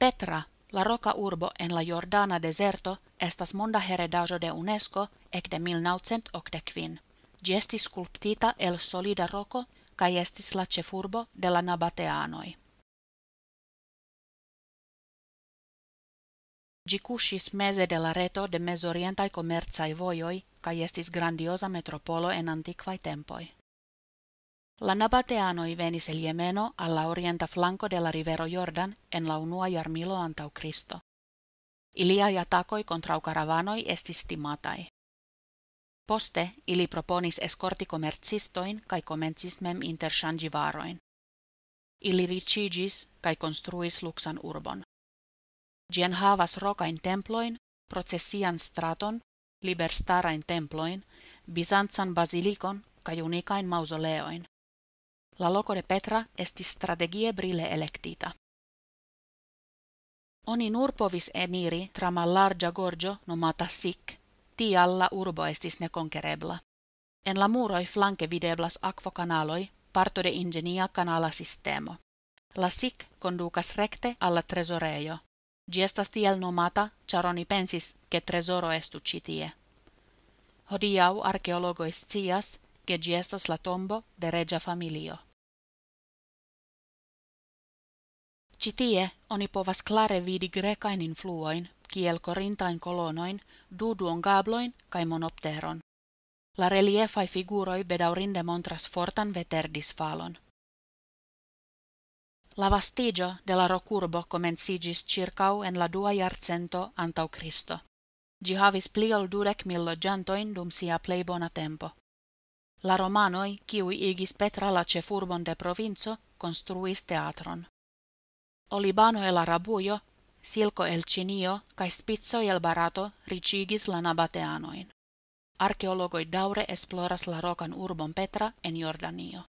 Petra, la roca urbo en la Jordana deserto, estas monda heredajo de UNESCO ekde 1985. Gi estis sculptita el solida roco, cae estis la cefurbo de la Nabateanoi. Gi cuscis mese de la reto de mesorientai komercaj voioi, cae estis grandiosa metropolo en antikvaj tempoi. La Nabateanoj venis el Jemeno al la orienta flanco de la rivero Jordan en la unua jarmilo antaŭ Kristo. Iliaj atakoj kontraŭ karavanoj estis timataj. Poste ili proponis eskorti komercistojn kaj komencis mem interŝanĝi. Ili ricigis kaj konstruis luksan urbon. Ĝi enhavas rokajn temploin, processian straton, liberstarain templojn, bizancan basilikon kai unikajn mausoleoin. la loco de Petra estis strategie brille electita. Oni nur povis eniri tra mallargia gorgio nomata sic, tial la urbo estis neconquerebla. En la muroi flanke videblas aquacanaloi parto de ingenia canala sistemo. La sic conducas recte alla tresoreio. Gi estas tiel nomata, char oni pensis, che tresoro estu citie. Hodiau archeologo scias, che gi estas la tombo de regia familio. Citie oni povas klare vidi grecain influoin, kiel korintain kolonoin, duduon gabloin kai monopteron. La reliefai figuroi bedaurinde montras fortan veterdisfalon. La vastigio de la rocurbo comencigis circau en la dua iarcento antau Cristo. Gi havis pli ol dudec mil logiantoin dum sia plei bona tempo. La romanoi, kiui igis Petra la cefurbon de provinco, construis teatron. Olibano el Arabujo, silko el Cinio kai Spitzo el Barato ricigis la nabateanoin. Arkeologoj daure esploras la rokan urbon Petra en Jordanio.